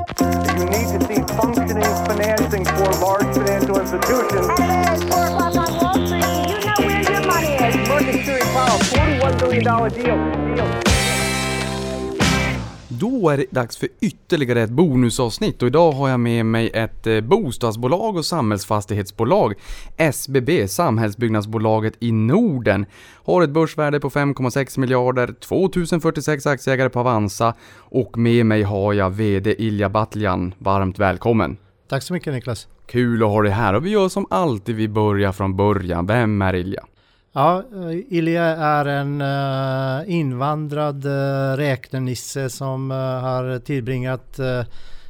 You need to see functioning financing for large financial institutions. At 4 o'clock on Wall Street, you know where your money is? Series Powell, $41 billion deal. deal. Då är det dags för ytterligare ett bonusavsnitt och idag har jag med mig ett eh, bostadsbolag och samhällsfastighetsbolag. SBB, Samhällsbyggnadsbolaget i Norden, har ett börsvärde på 5,6 miljarder, 2046 aktieägare på Avanza och med mig har jag VD Ilja Batljan. Varmt välkommen! Tack så mycket Niklas. Kul att ha dig här och vi gör som alltid, vi börjar från början. Vem är Ilja? Ja, eh, Ilja är en uh, invandrad uh, räknenisse som uh, har tillbringat uh,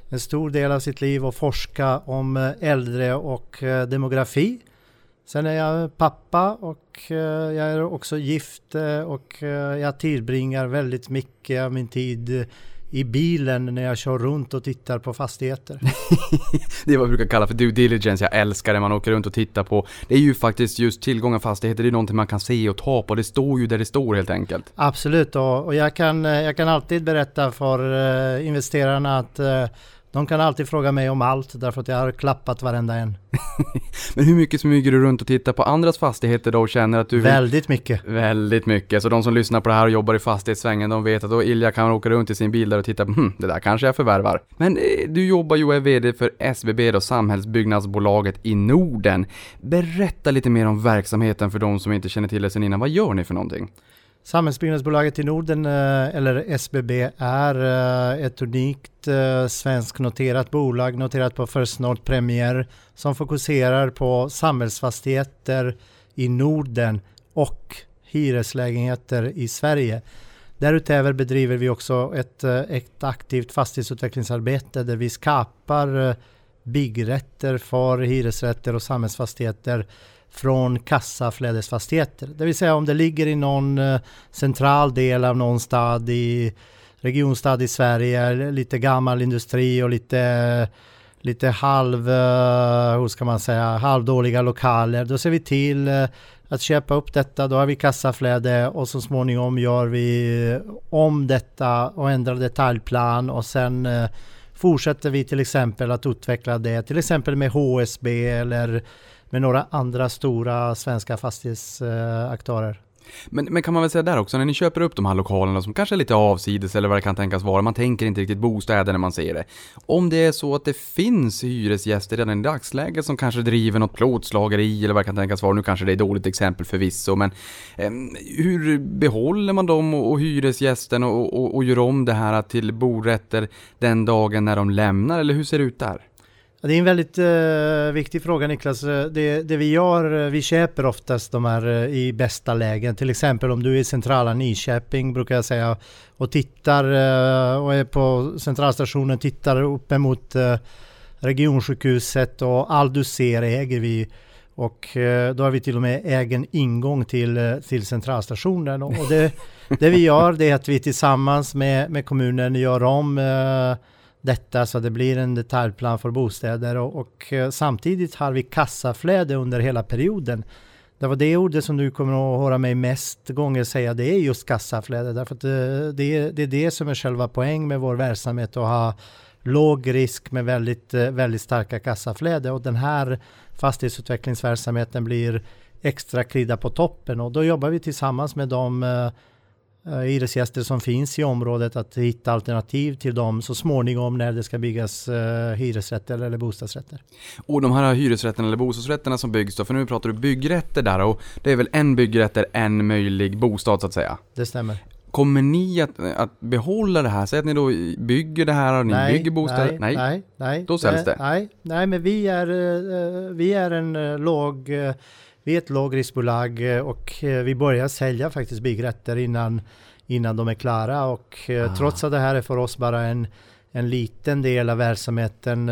en stor del av sitt liv och forska om äldre och demografi. Sen är jag pappa och jag är också gift och jag tillbringar väldigt mycket av min tid i bilen när jag kör runt och tittar på fastigheter. det är vad vi brukar kalla för due diligence. Jag älskar det man åker runt och tittar på. Det är ju faktiskt just tillgång av fastigheter. Det är någonting man kan se och ta på. Det står ju där det står helt enkelt. Absolut och, och jag, kan, jag kan alltid berätta för uh, investerarna att uh, de kan alltid fråga mig om allt därför att jag har klappat varenda en. Men hur mycket smyger du runt och tittar på andras fastigheter då och känner att du vill... Väldigt mycket. Väldigt mycket. Så de som lyssnar på det här och jobbar i fastighetssvängen, de vet att då Ilja kan åka runt i sin bil där och titta på hm, det där kanske jag förvärvar. Men eh, du jobbar ju och är VD för SBB då, Samhällsbyggnadsbolaget i Norden. Berätta lite mer om verksamheten för de som inte känner till det sen innan. Vad gör ni för någonting? Samhällsbyggnadsbolaget i Norden, eh, eller SBB, är eh, ett unikt eh, svensknoterat bolag noterat på First North Premier som fokuserar på samhällsfastigheter i Norden och hyreslägenheter i Sverige. Därutöver bedriver vi också ett, ett aktivt fastighetsutvecklingsarbete där vi skapar byggrätter för hyresrätter och samhällsfastigheter från kassaflödesfastigheter. Det vill säga om det ligger i någon eh, central del av någon stad i regionstad i Sverige, lite gammal industri och lite lite halv, eh, hur ska man säga, halvdåliga lokaler. Då ser vi till eh, att köpa upp detta, då har vi kassaflöde och så småningom gör vi om detta och ändrar detaljplan och sen fortsätter vi till exempel att utveckla det, till exempel med HSB eller med några andra stora svenska fastighetsaktörer. Men, men kan man väl säga där också, när ni köper upp de här lokalerna som kanske är lite avsides eller vad det kan tänkas vara, man tänker inte riktigt bostäder när man ser det. Om det är så att det finns hyresgäster redan i dagsläget som kanske driver något plåtslageri eller vad det kan tänkas vara, nu kanske det är ett dåligt exempel förvisso, men eh, hur behåller man dem och, och hyresgästen och, och, och gör om det här till borätter den dagen när de lämnar, eller hur ser det ut där? Det är en väldigt uh, viktig fråga Niklas. Det, det, vi gör, eh, vi köper oftast de här uh, i bästa lägen. Till exempel om du är i centrala Nyköping brukar jag säga och tittar uh, och är på centralstationen, tittar uppemot uh, regionsjukhuset och allt du ser äger vi. Och då har vi till och med egen ingång till, till centralstationen. Och det, det vi gör det är att vi tillsammans med, med kommunen gör om detta så det blir en detaljplan för bostäder och, och eh, samtidigt har vi kassaflöde under hela perioden. Det var det ordet som du kommer att höra mig mest gånger säga, det är just kassaflöde. Därför att eh, det, det, är det som är själva poängen med vår verksamhet, att ha låg risk med väldigt, eh, väldigt starka kassaflöde. Och den här fastighetsutvecklingsverksamheten blir extra krydda på toppen och då jobbar vi tillsammans med de hyresgäster som finns i området att hitta alternativ till dem så småningom när det ska byggas uh, hyresrätter eller bostadsrätter. Och de här hyresrätterna eller bostadsrätterna som byggs då, för nu pratar du byggrätter där och det är väl en byggrätter, en möjlig bostad så att säga? Det stämmer. Kommer ni att, att behålla det här? Säg att ni då bygger det här och ni nej, bygger bostäder? Nej, nej, nej. Då säljs det? Nej, nej, men vi är, vi är en låg vi är ett lågriskbolag eh, och eh, vi börjar sälja faktiskt byggrätter innan, innan de är klara och eh, ah. trots att det här är för oss bara en, en liten del av verksamheten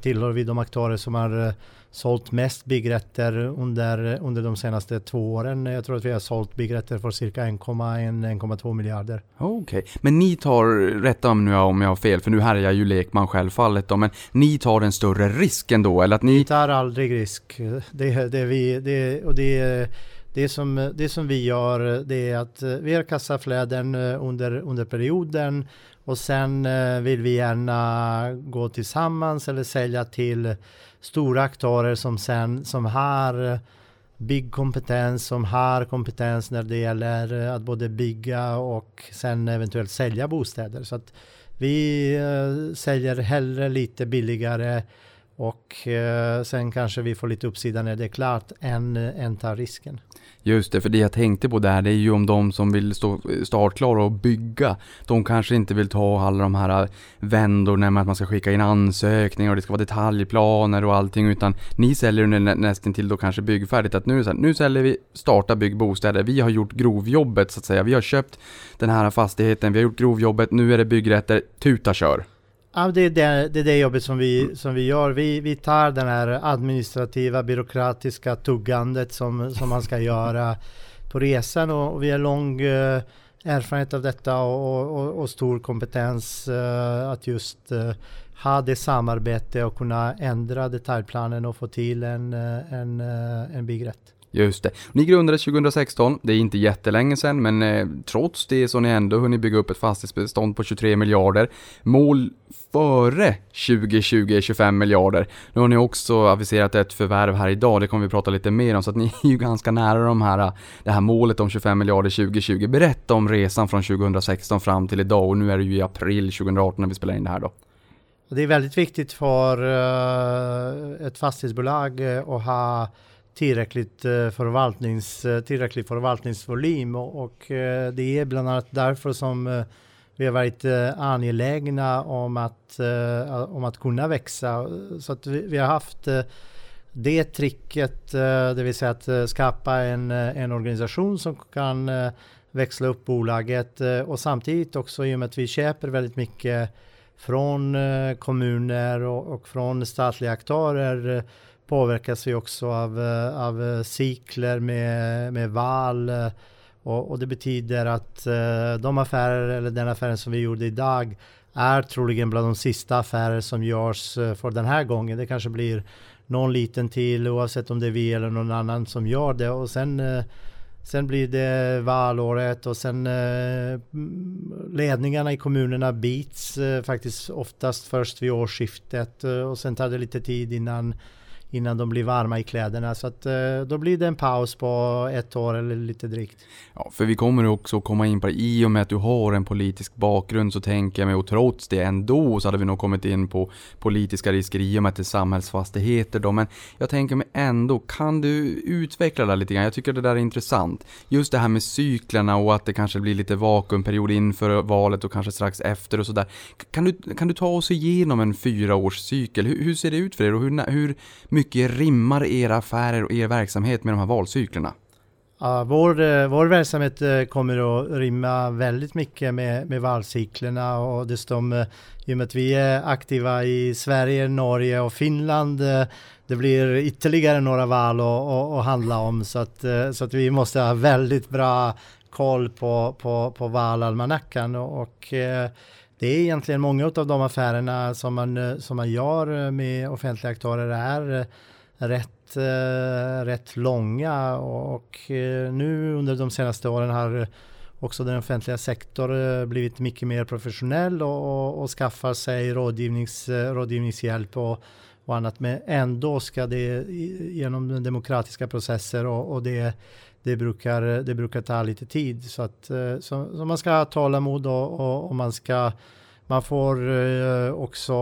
tillhör vi de aktörer som har sålt mest byggrätter under, under de senaste två åren. Jag tror att vi har sålt byggrätter för cirka 1,1-1,2 miljarder. Okej, okay. men ni tar, rätta om nu om jag har fel, för nu här är jag ju lekman självfallet då, men ni tar den större risken då, eller att ni... Vi tar aldrig risk. Det, det, vi, det, och det, det, som, det som vi gör, det är att vi har kassaflöden under, under perioden och sen eh, vill vi gärna gå tillsammans eller sälja till stora aktörer som sen som har eh, byggkompetens, som har kompetens när det gäller eh, att både bygga och sen eventuellt sälja bostäder. Så att vi eh, säljer hellre lite billigare och eh, sen kanske vi får lite uppsida när det är klart än, eh, än tar risken. Just det, för det jag tänkte på där, det är ju om de som vill stå startklara och bygga, de kanske inte vill ta alla de här äh, vändorna med att man ska skicka in ansökningar och det ska vara detaljplaner och allting, utan ni säljer nä nästan till då kanske byggfärdigt, att nu så här, nu säljer vi starta bygg bostäder, vi har gjort grovjobbet så att säga, vi har köpt den här fastigheten, vi har gjort grovjobbet, nu är det byggrätter, tuta kör. Ja, det är det, det är det jobbet som vi, som vi gör. Vi, vi tar den här administrativa, byråkratiska tuggandet som, som man ska göra på resan och, och vi har lång uh, erfarenhet av detta och, och, och stor kompetens uh, att just uh, ha det samarbete och kunna ändra detaljplanen och få till en, en, en byggrätt. Just det. Ni grundades 2016, det är inte jättelänge sedan, men eh, trots det så har ni ändå hunnit bygga upp ett fastighetsbestånd på 23 miljarder. Mål före 2020 är 25 miljarder. Nu har ni också aviserat ett förvärv här idag, det kommer vi prata lite mer om, så att ni är ju ganska nära de här, det här målet om 25 miljarder 2020. Berätta om resan från 2016 fram till idag och nu är det ju i april 2018 när vi spelar in det här då. Det är väldigt viktigt för eh, ett fastighetsbolag eh, att ha tillräckligt eh, förvaltnings, eh, tillräcklig förvaltningsvolym och, och eh, det är bland annat därför som vi har varit angelägna om att, om att kunna växa. Så att vi, vi har haft det tricket, det vill säga att skapa en, en organisation som kan växla upp bolaget och samtidigt också i och med att vi köper väldigt mycket från kommuner och, och från statliga aktörer påverkas vi också av, eh, av eh, cykler med, med val eh, och, och, det betyder att de affärer eller den affären som vi gjorde idag är troligen bland de sista affärer som görs för den här gången. Det kanske blir någon liten till oavsett om det är vi eller någon annan som gör det och sen Sen blir det valåret och sen ledningarna i kommunerna bits faktiskt oftast först vid årsskiftet och sen tar det lite tid innan innan de blir varma i kläderna. Så att, eh, då blir det en paus på ett år eller lite drygt. Ja, för vi kommer också komma in på det. I och med att du har en politisk bakgrund så tänker jag mig, och trots det ändå, så hade vi nog kommit in på politiska risker i och med att det är samhällsfastigheter då. Men jag tänker mig ändå, kan du utveckla det lite grann? Jag tycker det där är intressant. Just det här med cyklerna och att det kanske blir lite vakuumperiod inför valet och kanske strax efter och sådär. Kan du, kan du ta oss igenom en fyraårscykel? Hur, hur ser det ut för er och hur, hur mycket rimmar era affärer och er verksamhet med de här valcyklerna? Ja, vår, eh, vår verksamhet eh, kommer att rimma väldigt mycket med, med valcyklerna och dessutom eh, i och med att vi är aktiva i Sverige, Norge och Finland det blir ytterligare några val att, handla om så att, så att vi måste ha väldigt bra koll på, på, på valalmanackan och, och det är egentligen många av de affärerna som man, eh, som man gör eh, med offentliga aktörer är eh, rätt, rätt långa och nu under de senaste åren har också den offentliga sektorn blivit mycket mer professionell och, och, och skaffar sig rådgivnings, rådgivningshjälp och, och annat. Men ändå ska det genom demokratiska processer och, och det det brukar, det brukar ta lite tid. Så, att, eh, så, så man ska ha tålamod och, och, och, man, ska, man får eh, också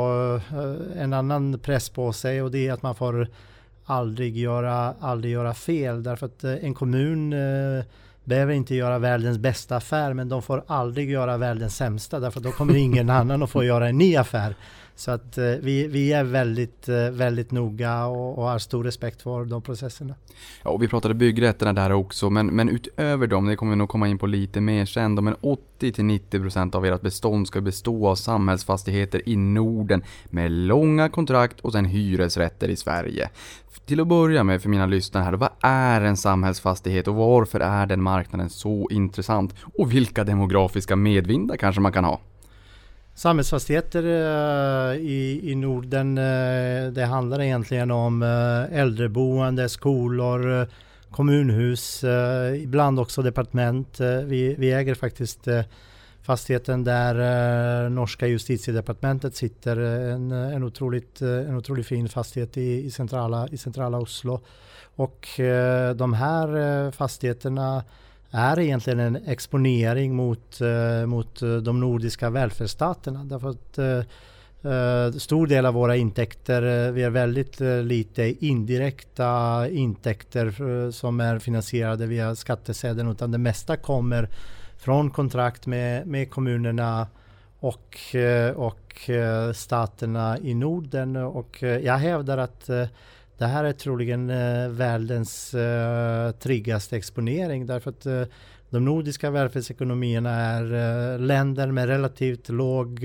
eh, en annan press på sig och det är att man får aldrig göra, aldrig göra fel. Därför att en kommun behöver inte göra världens bästa affär men de får aldrig göra världens sämsta därför då kommer ingen annan att få göra en ny affär. Så att eh, vi, vi är väldigt, eh, väldigt noga och, och har stor respekt för de processerna. Ja, och vi pratade byggrätterna där också, men, men utöver dem, det kommer vi nog komma in på lite mer sen, men 80-90% av ert bestånd ska bestå av samhällsfastigheter i Norden med långa kontrakt och sen hyresrätter i Sverige. Till att börja med för mina lyssnare här, vad är en samhällsfastighet och varför är den marknaden så intressant? Och vilka demografiska medvindar kanske man kan ha? Samhällsfastigheter eh, i, i Norden, eh, det handlar egentligen om eh, äldreboende, skolor, kommunhus, ibland också departement. vi, vi äger faktiskt fastigheten där norska justitiedepartementet sitter. En, en, otroligt, en otroligt fin fastighet i, i, centrala, i centrala Oslo. Och de här fastigheterna är egentligen en exponering mot, eh, mot eh, de nordiska välfärdsstaterna. Därför att eh, eh, stor del av våra intäkter, vi har väldigt lite indirekta intäkter som är finansierade via skattesedeln utan det mesta kommer från kontrakt med, med kommunerna och, och staterna i Norden. Och jag hävdar att det här är troligen eh, världens eh, tryggaste exponering därför att eh, de nordiska välfärdsekonomierna är länder med relativt låg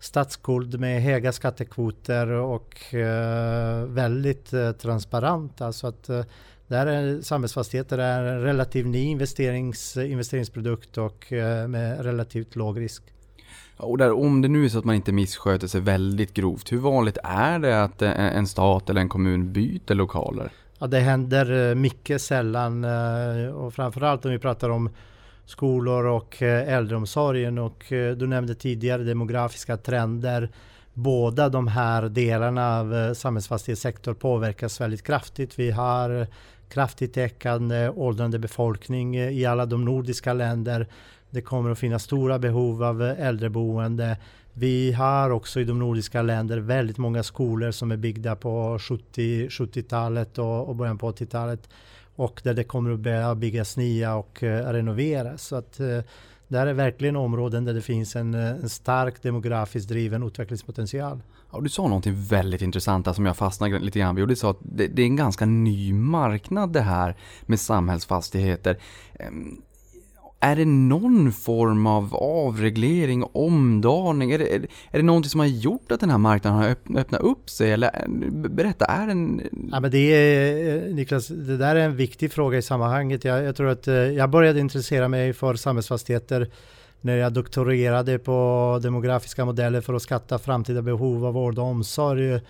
statsskuld med höga skattekvoter och eh, väldigt eh, transparenta. Så alltså att eh, där är samhällsfastigheter är en relativt ny investerings, investeringsprodukt och eh, med relativt låg risk. Och där, om det nu är så att man inte missköter sig väldigt grovt, hur vanligt är det att eh, en stat eller en kommun byter lokaler? Ja, det händer eh, mycket sällan eh, och framförallt om vi pratar om skolor och äldreomsorgen och du nämnde tidigare demografiska trender. Båda de här delarna av samhällsfastighetssektorn påverkas väldigt kraftigt. Vi har kraftigt ökande åldrande befolkning i alla de nordiska länder. Det kommer att finnas stora behov av eh, äldreboende. Vi har också i de nordiska länderna väldigt många skolor som är byggda på 70-talet och, och början på 80-talet och där det kommer att börja byggas nya och eh, renoveras. Så att, uh, där är verkligen områden där det finns en, en stark demografiskt driven utvecklingspotential. Ja, du sa någonting väldigt intressant där som jag fastnade lite grann vid och sa att det, det, är en ganska ny marknad det här med samhällsfastigheter. Ehm, är det någon form av avreglering, omdaning? Är det, är, det någonting som har gjort att den här marknaden har öppnat upp sig? Eller eh, berätta, är den... Ja, men det är, eh, Niklas, det där är en viktig fråga i sammanhanget. Jag, jag tror att eh, jag började intressera mig för samhällsfastigheter när jag doktorerade på demografiska modeller för att skatta framtida behov av vård och omsorg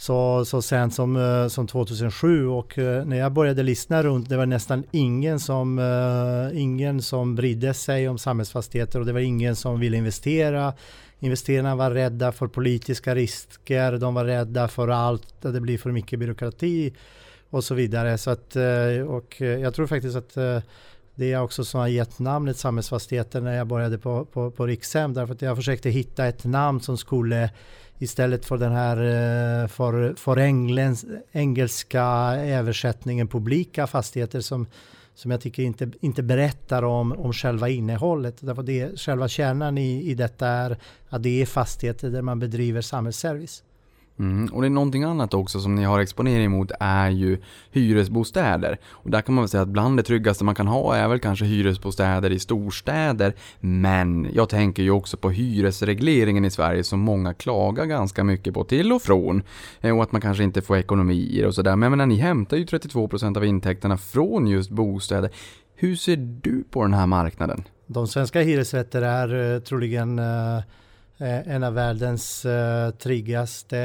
så, så sent som, eh, som 2007 och eh, när jag började lyssna runt det var nästan ingen som, eh, ingen som brydde sig om samhällsfastigheter och det var ingen som ville investera. Investerarna var rädda för politiska risker, de var rädda för allt, att det blir för mycket byråkrati och så vidare. Så att, och jag tror faktiskt att det är också som har gett namnet samhällsfastigheter när jag började på, på, på Rikshem därför att jag försökte hitta ett namn som skulle istället för den här eh, för, för englens, engelska översättningen publika fastigheter som, som jag tycker inte, inte berättar om, om själva innehållet. Därför det, själva kärnan i, i detta är att det är fastigheter där man bedriver samhällsservice. Mm, och det är någonting annat också som ni har exponering mot är ju hyresbostäder. Och där kan man väl säga att bland det tryggaste man kan ha är väl kanske hyresbostäder i storstäder. Men jag tänker ju också på hyresregleringen i Sverige som många klagar ganska mycket på till och från. Eh, och att man kanske inte får ekonomier och sådär. Men jag menar, ni hämtar ju 32% av intäkterna från just bostäder. Hur ser du på den här marknaden? De svenska hyresrätter är eh, troligen Eh, Eh, en av världens eh, tryggaste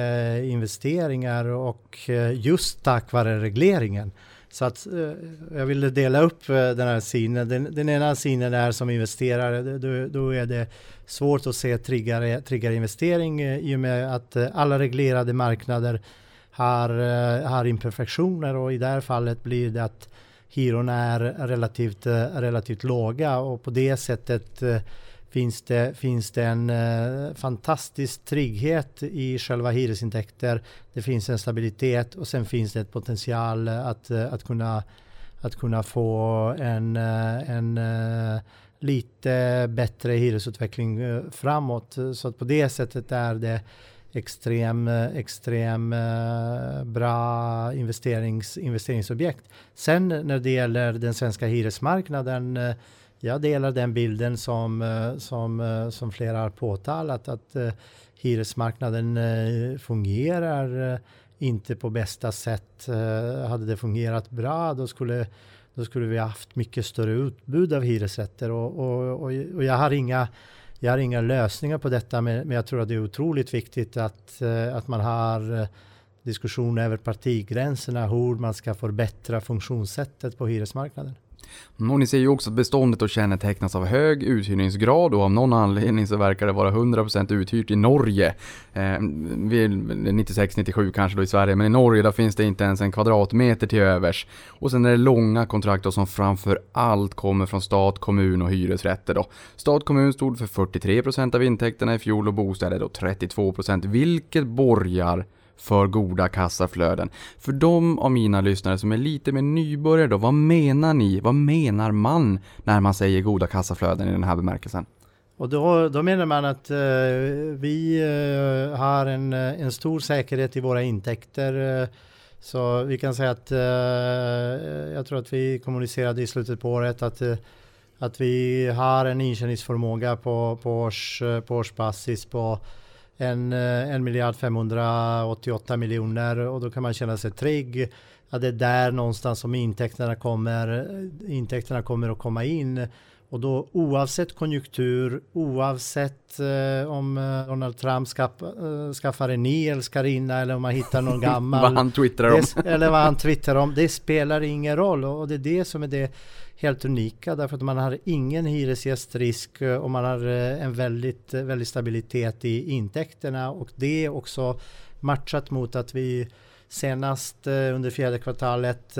investeringar och eh, just tack vare regleringen. Så att jag ville dela upp den här synen. Den, den ena synen är som investerare, då, då är det svårt att se tryggare, tryggare investering i och med att alla reglerade marknader har, har imperfektioner och i det här fallet blir det att hyrorna är relativt, relativt låga och på det sättet finns det, finns det en eh, fantastisk trygghet i själva hyresintäkter. Det finns en stabilitet och sen finns det ett potential att, eh, att, kunna, att kunna få en, eh, en eh, lite bättre hyresutveckling framåt. Så att på det sättet är det extrem, extrem bra investerings, investeringsobjekt. Sen när det gäller den svenska hyresmarknaden jag delar den bilden som, eh, som, eh, som flera har påtalat att eh, hyresmarknaden fungerar inte på bästa sätt. hade det fungerat bra då skulle, då skulle vi haft mycket större utbud av hyresrätter och, och, och, och jag har inga jag har inga lösningar på detta men, men jag tror att det är otroligt viktigt att, att man har diskussioner över partigränserna hur man ska förbättra funktionssättet på hyresmarknaden. Och ni ser ju också att beståndet då kännetecknas av hög uthyrningsgrad och av någon anledning så verkar det vara 100% uthyrt i Norge. Eh, 96-97 kanske då i Sverige, men i Norge där finns det inte ens en kvadratmeter till övers. Och sen är det långa kontrakt då som framför allt kommer från stat, kommun och hyresrätter då. Stat, kommun stod för 43% av intäkterna i fjol och bostäder då 32%, vilket borgar för goda kassaflöden. För de av mina lyssnare som är lite mer nybörjare då, vad menar ni? Vad menar man när man säger goda kassaflöden i den här bemärkelsen? Och då, då menar man att eh, vi eh, har en, eh, en stor säkerhet i våra intäkter. Eh, så vi kan säga att eh, jag tror att vi kommunicerade i slutet på året att, eh, att vi har en intjäningsförmåga på, på, års, eh, på årsbasis på en, en miljard 588 miljoner och då kan man känna sig trygg. Att det är där någonstans som intäkterna kommer, intäkterna kommer att komma in. Och då oavsett konjunktur, oavsett eh, om eh, Donald Trump skaff, eh, skaffar en ny älskarinna eller om man hittar någon gammal. vad han twittrar om. Det, eller vad han twittrar om. Det spelar ingen roll och det är det som är det helt unika därför att man har ingen hyresgästrisk eh, och man har eh, en väldigt, eh, väldigt stabilitet i intäkterna. Och det är också matchat mot att vi senast under fjärde kvartalet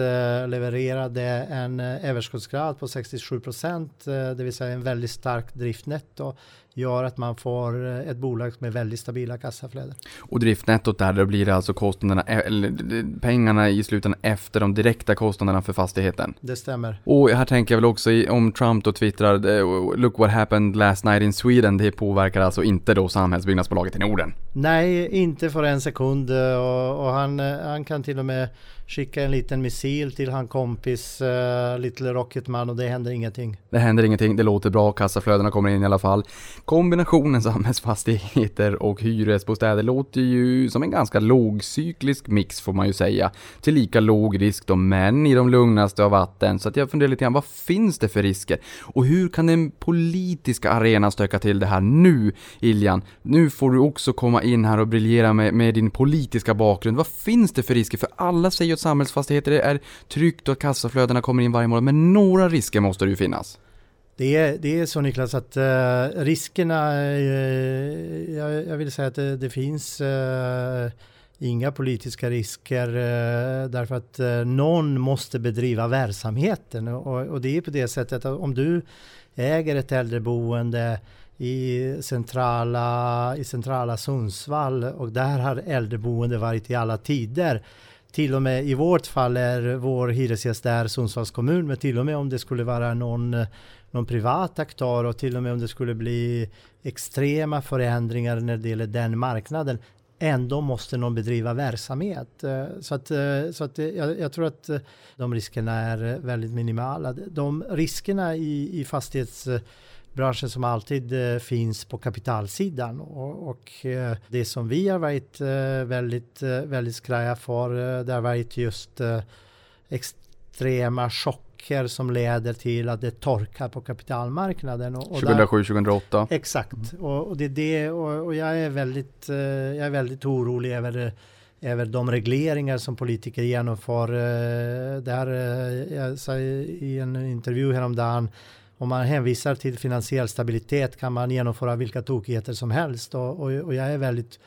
levererade en överskottsgrad på 67 procent, det vill säga en väldigt stark driftnetto gör att man får ett bolag med väldigt stabila kassaflöden. Och driftnettot där, då blir det alltså kostnaderna, eller pengarna i slutändan efter de direkta kostnaderna för fastigheten. Det stämmer. Och här tänker jag väl också om Trump då twittrar “Look what happened last night in Sweden”. Det påverkar alltså inte då samhällsbyggnadsbolaget i Norden? Nej, inte för en sekund och, och han, han kan till och med skicka en liten missil till han kompis uh, Little Rocketman och det händer ingenting. Det händer ingenting, det låter bra, kassaflödena kommer in i alla fall. Kombinationen samhällsfastigheter och hyresbostäder låter ju som en ganska lågcyklisk mix får man ju säga. Till lika låg risk då, men i de lugnaste av vatten. Så att jag funderar lite grann, vad finns det för risker? Och hur kan den politiska arenan stöka till det här nu, Iljan? Nu får du också komma in här och briljera med, med din politiska bakgrund. Vad finns det för risker? För alla säger och att samhällsfastigheter är tryggt och att kassaflödena kommer in varje månad, men några risker måste det ju finnas. Det är, det är så Niklas att eh, riskerna, eh, jag, jag, vill säga att det, det finns eh, inga politiska risker eh, därför att eh, någon måste bedriva verksamheten och, och, det är på det sättet att om du äger ett äldreboende i centrala, i centrala Sundsvall och där har äldreboende varit i alla tider till och med i vårt fall är vår hyresgäst där Sundsvalls kommun, men till och med om det skulle vara någon, någon privat aktör och till och med om det skulle bli extrema förändringar när det gäller den marknaden, ändå måste någon bedriva verksamhet. Eh, så att, eh, så att eh, jag, jag tror att de riskerna är väldigt minimala. De riskerna i, i fastighets branschen som alltid eh, finns på kapitalsidan och, och eh, det som vi har varit eh, väldigt, väldigt skraja för det har varit just extrema chocker som leder till att det torkar på kapitalmarknaden. 2007-2008. Exakt, och, och, det är det och, och, jag är väldigt, jag är väldigt orolig över över de regleringar som politiker genomför. Det här, jag sa i en intervju häromdagen om man hänvisar till finansiell stabilitet kan man genomföra vilka tokigheter som helst. Och, och, och jag är väldigt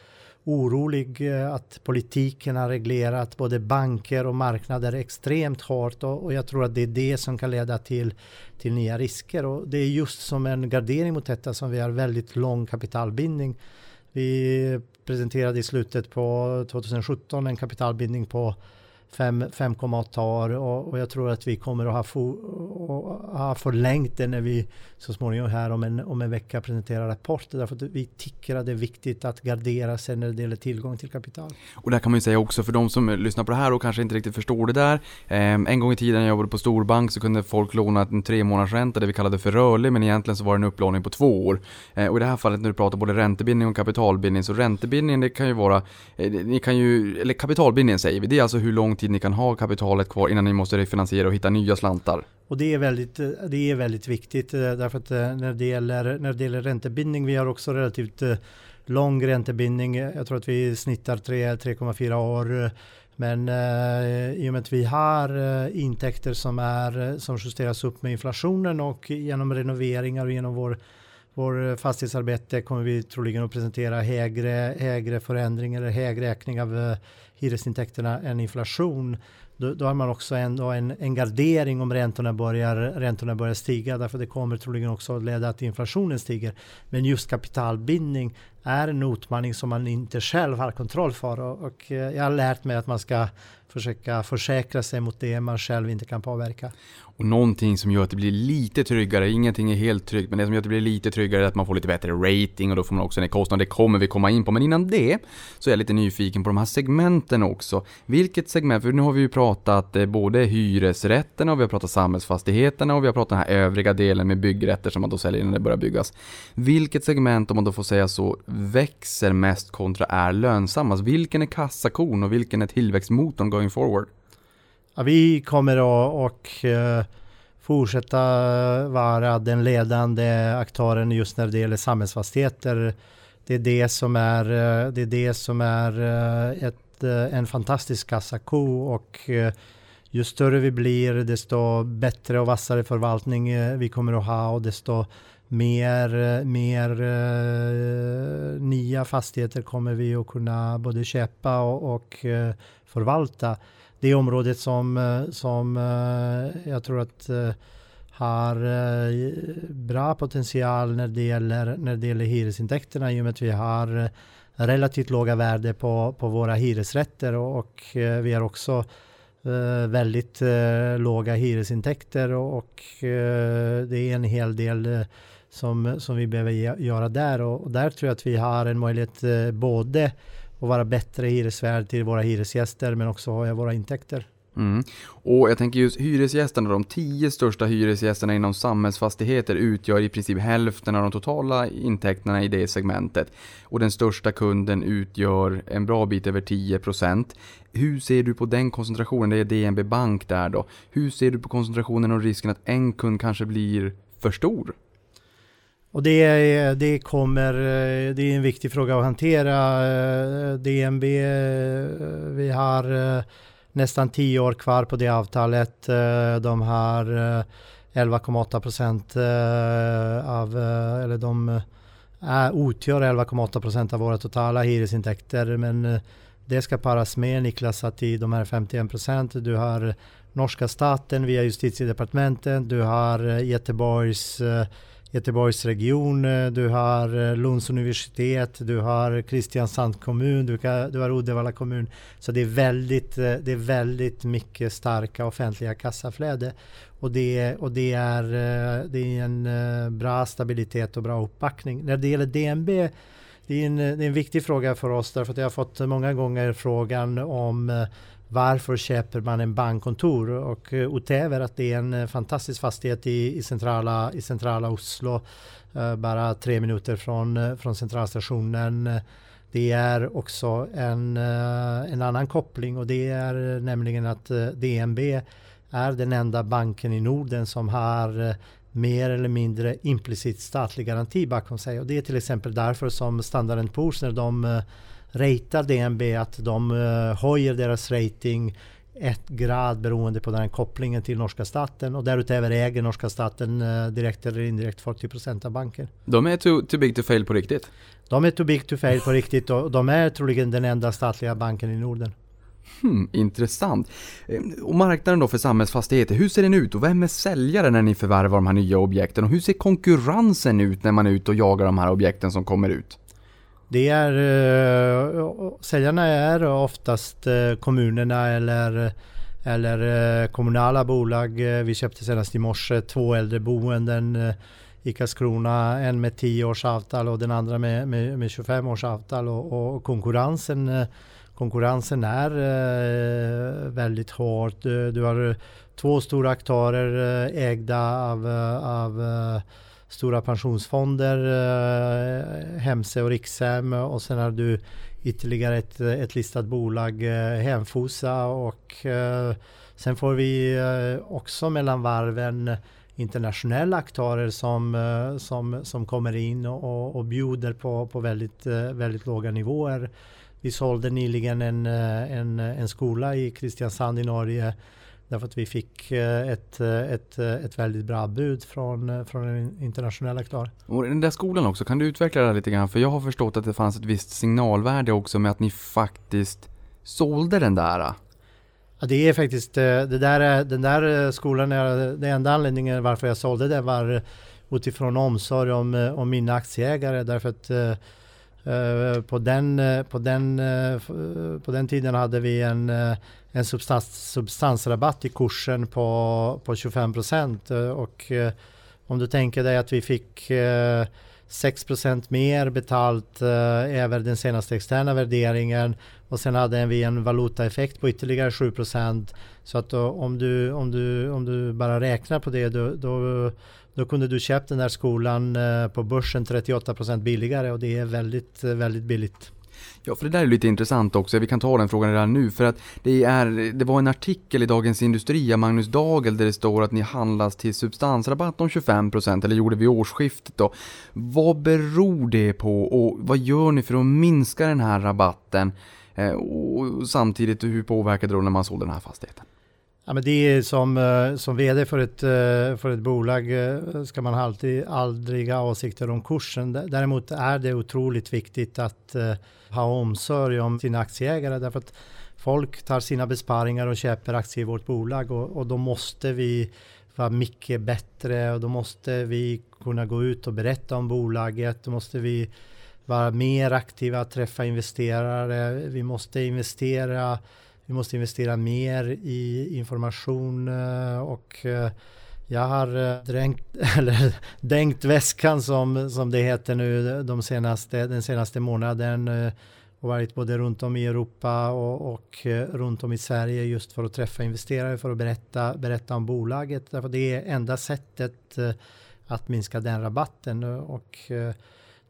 orolig eh, att politiken har reglerat både banker och marknader extremt hårt. Och, och, jag tror att det är det som kan leda till, till nya risker. Och det är just som en gardering mot detta som vi har väldigt lång kapitalbindning. Vi presenterade i slutet på 2017 en kapitalbindning på 5,8 år och, och, jag tror att vi kommer att ha, for, ha förlängt det när vi så småningom här om en, om en vecka presenterar rapporter därför att vi tycker att det är viktigt att gardera sig när det gäller tillgång till kapital. Och där kan man ju säga också för de som lyssnar på det här och kanske inte riktigt förstår det där. Eh, en gång i tiden när jag jobbade på storbank så kunde folk låna en tre månaders ränta, det vi kallade för rörlig, men egentligen så var det en upplåning på två år. Eh, och i det här fallet när du pratar både räntebindning och kapitalbindning, så räntebindning det kan ju vara, eh, ni kan ju, eller kapitalbindningen säger vi, det är alltså hur lång tid ni kan ha kapitalet kvar innan ni måste refinansiera och hitta nya slantar. Och det är väldigt, eh, det är väldigt viktigt eh, därför att eh, när det, gäller, när det gäller räntebindning, vi har också relativt lång räntebindning. Jag tror att vi snittar 3-3,4 år Men eh, i och med att vi har eh, intäkter som, är, som justeras upp med inflationen och genom renoveringar och genom vår, vår fastighetsarbete kommer vi troligen att presentera högre, högre förändring eller högre räkning av eh, hyresintäkterna än inflation. Då, då har man också ändå en, en gardering om räntorna börjar, räntorna börjar stiga därför det kommer troligen också att leda till inflationen stiger. Men just kapitalbindning är en utmaning som man inte själv har kontroll för och, och eh, jag har lärt mig att man ska försöka försäkra sig mot det man själv inte kan påverka. Och någonting som gör att det blir lite tryggare, ingenting är helt tryggt, men det som gör att det blir lite tryggare är att man får lite bättre rating och då får man också ner kostnader. Det kommer vi komma in på, men innan det så är jag lite nyfiken på de här segmenten också. Vilket segment, för nu har vi ju pratat eh, både hyresrätterna och vi har pratat samhällsfastigheterna och vi har pratat den här övriga delen med byggrätter som man då säljer när det börjar byggas. Vilket segment, om man då får säga så, växer mest kontra är lönsammast? Vilken är kassakon och vilken är tillväxtmotorn going forward? Ja, vi kommer att och, uh, fortsätta vara den ledande aktören just när det gäller samhällsfastigheter. Det är det som är, uh, det är, det som är uh, ett, en fantastisk kassako och ju större vi blir desto bättre och vassare förvaltning vi kommer att ha och desto mer, mer nya fastigheter kommer vi att kunna både köpa och, och förvalta det området som, eh, som eh, jag tror att eh, har bra potential när det gäller, när det gäller hyresintäkterna i och med att vi har relativt låga värde på, på våra hyresrätter och, och vi har också väldigt låga hyresintäkter och, och det är en hel del som, som vi behöver göra där. Och, och där tror jag att vi har en möjlighet både och vara bättre hyresvärd till våra hyresgäster men också ha våra intäkter. Mm. Och jag tänker just hyresgästerna, de tio största hyresgästerna inom samhällsfastigheter utgör i princip hälften av de totala intäkterna i det segmentet. Och den största kunden utgör en bra bit över 10%. Hur ser du på den koncentrationen? Det är DNB Bank där då. Hur ser du på koncentrationen och risken att en kund kanske blir för stor? Och det, det kommer, eh, det är en viktig fråga att hantera. Eh, DNB, eh, vi har nästan tio år kvar på det avtalet. De har 11,8 procent av, eller de utgör 11,8 procent av våra totala hyresintäkter. Men det ska paras med Niklas att i de här 51 procent, du har norska staten via justitiedepartementet, du har Göteborgs Göteborgsregion, eh, du har eh, Lunds universitet, du har Kristiansand kommun, du, kan, du har Uddevalla kommun. Så det är, väldigt, eh, det är väldigt mycket starka offentliga kassaflöde. Och det, och det, är, det är en bra stabilitet och bra uppbackning. När det gäller DNB det är, en, det är en viktig fråga för oss därför att jag har fått många gånger frågan om varför köper man en bankkontor? Och eh, utöver att det är en eh, fantastisk fastighet i, i, centrala, i centrala Oslo, eh, bara tre minuter från, från centralstationen. Det är också en, en annan koppling och det är nämligen att DNB är den enda banken i Norden som har mer eller mindre implicit statlig garanti bakom sig. Och det är till exempel därför som Standard Poor's när de ratear DNB att de uh, höjer deras rating ett grad beroende på den här kopplingen till norska staten och därutöver äger norska staten uh, direkt eller indirekt 40% av banken. De är too, too big to fail på riktigt? De är too big to fail på riktigt och de är troligen den enda statliga banken i Norden. Hmm, intressant. Eh, och marknaden då för samhällsfastigheter, hur ser den ut och vem är säljare när ni förvärvar de här nya objekten? Och hur ser konkurrensen ut när man är ute och jagar de här objekten som kommer ut? Det är, eh, säljarna är oftast eh, kommunerna eller, eller eh, kommunala bolag. Vi köpte senast i morse två äldreboenden i Karlskrona, en med 10 års avtal och den andra med, med, med 25 års avtal. Och, och konkurrensen, konkurrensen är väldigt hård. Du, du har två stora aktörer ägda av, av stora pensionsfonder, eh, Hemse och Rikshem eh, och sen har du ytterligare ett, eh, ett listat bolag, eh, Hemfosa och eh, sen får vi eh, också mellan varven internationella aktörer som, som, som kommer in och, och bjuder på, på väldigt, väldigt låga nivåer. vi sålde nyligen en, en, en skola i Kristiansand i Norge därför att vi fick ett, ett, ett väldigt bra bud från, från en internationell aktör. Och den där skolan också, kan du utveckla det lite grann? För jag har förstått att det fanns ett visst signalvärde också med att ni faktiskt sålde den där. Ja, det är faktiskt, det där, den där skolan, är, den enda anledningen varför jag sålde den var utifrån omsorg om, om mina aktieägare därför att på, den, på, den, på den tiden hade vi en, en substans, substansrabatt i kursen på, på 25 procent eh, och eh, om du tänker dig att vi fick eh, 6% mer betalt eh, över den senaste externa värderingen och sen hade vi en valutaeffekt på ytterligare 7 Så att då, om, du, om, du, om du bara räknar på det då, då, då kunde du köpt den där skolan på börsen 38% billigare och det är väldigt, väldigt billigt. Ja, för det där är lite intressant också. Vi kan ta den frågan redan nu. För att det, är, det var en artikel i Dagens Industri av Magnus Dagel där det står att ni handlas till substansrabatt om 25% eller gjorde vi årsskiftet då. Vad beror det på och vad gör ni för att minska den här rabatten? Eh, och samtidigt, hur påverkade det då när man sålde den här fastigheten? Ja, men det är som, eh, som vd för ett, eh, för ett bolag eh, ska man alltid aldrig ha åsikter om kursen. Däremot är det otroligt viktigt att ha omsorg om sina aktieägare därför att folk tar sina besparingar och köper aktier i vårt bolag och, och då måste vi vara mycket bättre och då måste vi kunna gå ut och berätta om bolaget. Då måste vi vara mer aktiva, träffa investerare. Vi måste investera, vi måste investera mer i information eh, och eh, jag har eh, dränkt, eller dänkt väskan som, som det heter nu de senaste, den senaste månaden och varit både runt om i Europa och, och runt om i Sverige just för att träffa investerare för att berätta, berätta om bolaget. Därför det är enda sättet att minska den rabatten. Och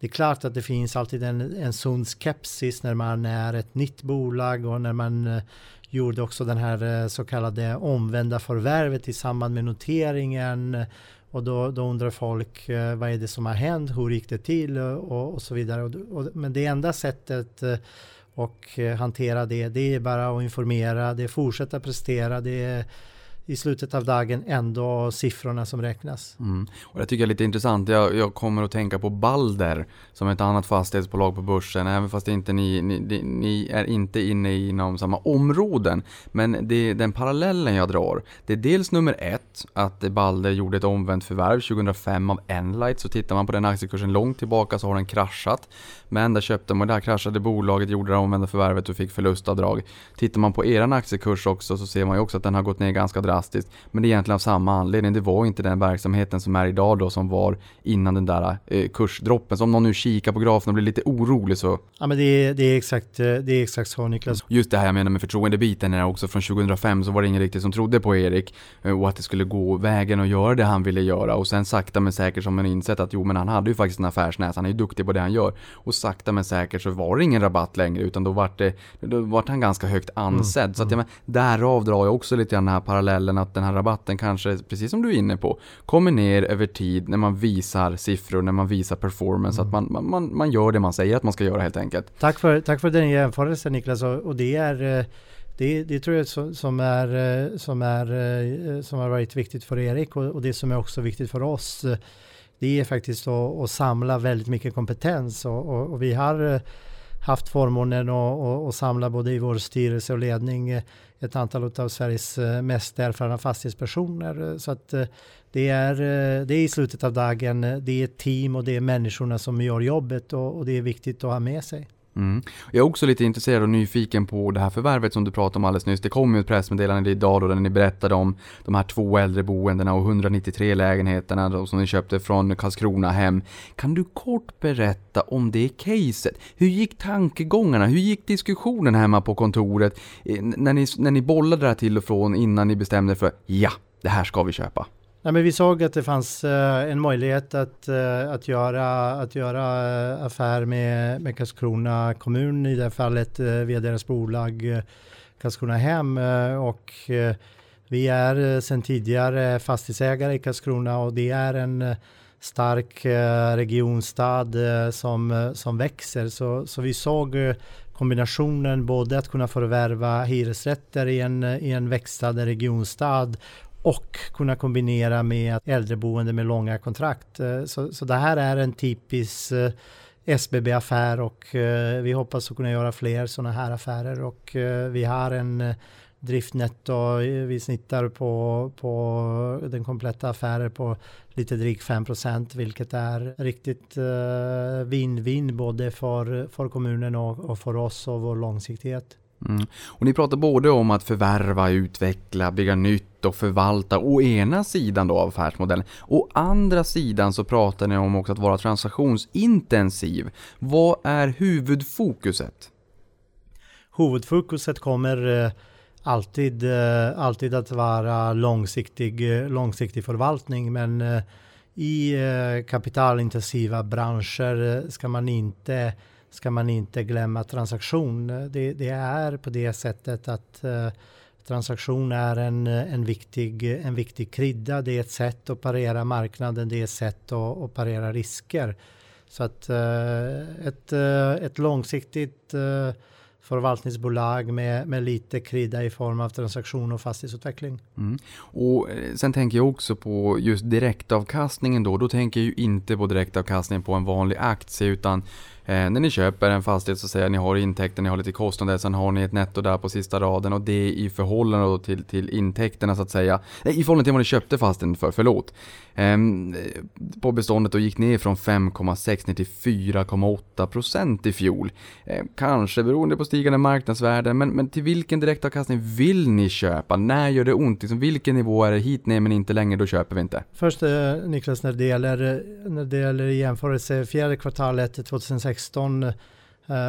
det är klart att det finns alltid en, en sund skepsis när man är ett nytt bolag och när man eh, gjorde också den här eh, så kallade omvända förvärvet i samband med noteringen. Och då, då undrar folk eh, vad är det som har hänt, hur gick det till och, och så vidare. Och, och, men det enda sättet och hantera det, det är bara att informera, det är fortsätta prestera, det är i slutet av dagen ändå siffrorna som räknas. Mm. Och det tycker jag är lite intressant. Jag, jag, kommer att tänka på Balder som ett annat fastighetsbolag på börsen. Även fast inte ni, ni, ni är inte inne inom samma områden. Men det, den parallellen jag drar. Det är dels nummer ett att Balder gjorde ett omvänt förvärv 2005 av Enlight. Så tittar man på den aktiekursen långt tillbaka så har den kraschat. Men där köpte man, där kraschade bolaget, gjorde det omvända förvärvet och fick förlustavdrag. Tittar man på eran aktiekurs också så ser man ju också att den har gått ner ganska drastiskt. Men det är egentligen av samma anledning. Det var inte den verksamheten som är idag då som var innan den där eh, kursdroppen. Så om någon nu kikar på grafen och blir lite orolig så... Ja men det är, det är, exakt, eh, det är exakt så Niklas. Just det här jag menar med förtroendebiten är också från 2005 så var det ingen riktigt som trodde på Erik eh, och att det skulle gå vägen och göra det han ville göra och sen sakta men säkert som man insett att jo men han hade ju faktiskt en affärsnäsa, han är ju duktig på det han gör. Och sakta men säkert så var det ingen rabatt längre utan då vart det, då vart han ganska högt ansedd. Mm, så att, ja, men, därav drar jag också lite grann den här parallellen att den här rabatten kanske, precis som du är inne på, kommer ner över tid när man visar siffror, när man visar performance, mm. att man, man, man gör det man säger att man ska göra helt enkelt. Tack för, tack för den jämförelsen Niklas och det är eh, det, det tror jag som, är, eh, som, är, eh, som har varit viktigt för Erik och det som är också viktigt för oss det är faktiskt att, att samla väldigt mycket kompetens och, och, och vi har eh, haft förmånen att, att samla både i vår styrelse och ledning eh, ett antal av Sveriges eh, mest erfarna fastighetspersoner. Så att det är, det är i slutet av dagen, det är team och det är människorna som gör jobbet och, och det är viktigt att ha med sig. Mm. Jag är också lite intresserad och nyfiken på det här förvärvet som du pratade om alldeles nyss. Det kom ju ett pressmeddelande idag då där ni berättade om de här två äldreboendena och 193 lägenheterna då, som ni köpte från Karlskrona hem. Kan du kort berätta om det caset? Hur gick tankegångarna? Hur gick diskussionen hemma på kontoret eh, när ni, när ni bollade det här till och från innan ni bestämde för ja, det här ska vi köpa? Nej, men vi såg att det fanns uh, en möjlighet att, uh, att göra, att göra uh, affär med, med Karlskrona kommun, i det här fallet via deras bolag Karlskrona Hem. och vi är sedan tidigare fastighetsägare i Karlskrona och det är en stark regionstad som, som växer. Så, så vi såg kombinationen både att kunna förvärva hyresrätter i en, i en växande regionstad och kunna kombinera med äldreboende med långa kontrakt. Eh, så, så det här är en typisk eh, SBB-affär och eh, vi hoppas att kunna göra fler sådana här affärer och vi har en driftnetto, vi snittar på, på den kompletta affären på lite drygt 5% vilket är riktigt vinn-vinn både för, för kommunen och, och för oss och vår långsiktighet. Mm. Och ni pratar både om att förvärva, utveckla, bygga nytt och förvalta å ena sidan då affärsmodellen. Å andra sidan så pratar ni om också att vara transaktionsintensiv. Vad är huvudfokuset? Huvudfokuset kommer eh, alltid, eh, alltid att vara långsiktig, eh, långsiktig förvaltning men i kapitalintensiva branscher ska man inte ska man inte glömma transaktion. Det, det är på det sättet att transaktion är en, en, viktig, en viktig krydda. Det är ett sätt att parera marknaden, det är ett sätt att, att parera risker. Så att eh, ett, eh, ett långsiktigt eh, förvaltningsbolag med, med lite krydda i form av transaktion och fastighetsutveckling. Mm. Och sen tänker jag också på just direktavkastningen då. Då tänker jag ju inte på direktavkastningen på en vanlig aktie utan Eh, när ni köper en fastighet så säger ni har intäkter, ni har lite kostnader, sen har ni ett netto där på sista raden och det i förhållande till, till intäkterna så att säga. Nej, i förhållande till vad ni köpte fastigheten för, förlåt. Ehm, eh, på beståndet och gick ner från 5,6 ner till 4,8% i fjol. Eh, kanske beroende på stigande marknadsvärden, men, men till vilken direktavkastning vill ni köpa? När gör det ont? Liksom, vilken nivå är det hit ner men inte längre, då köper vi inte? Först eh, Niklas, när det gäller, när det gäller jämförelse fjärde kvartalet 2016 2016 eh,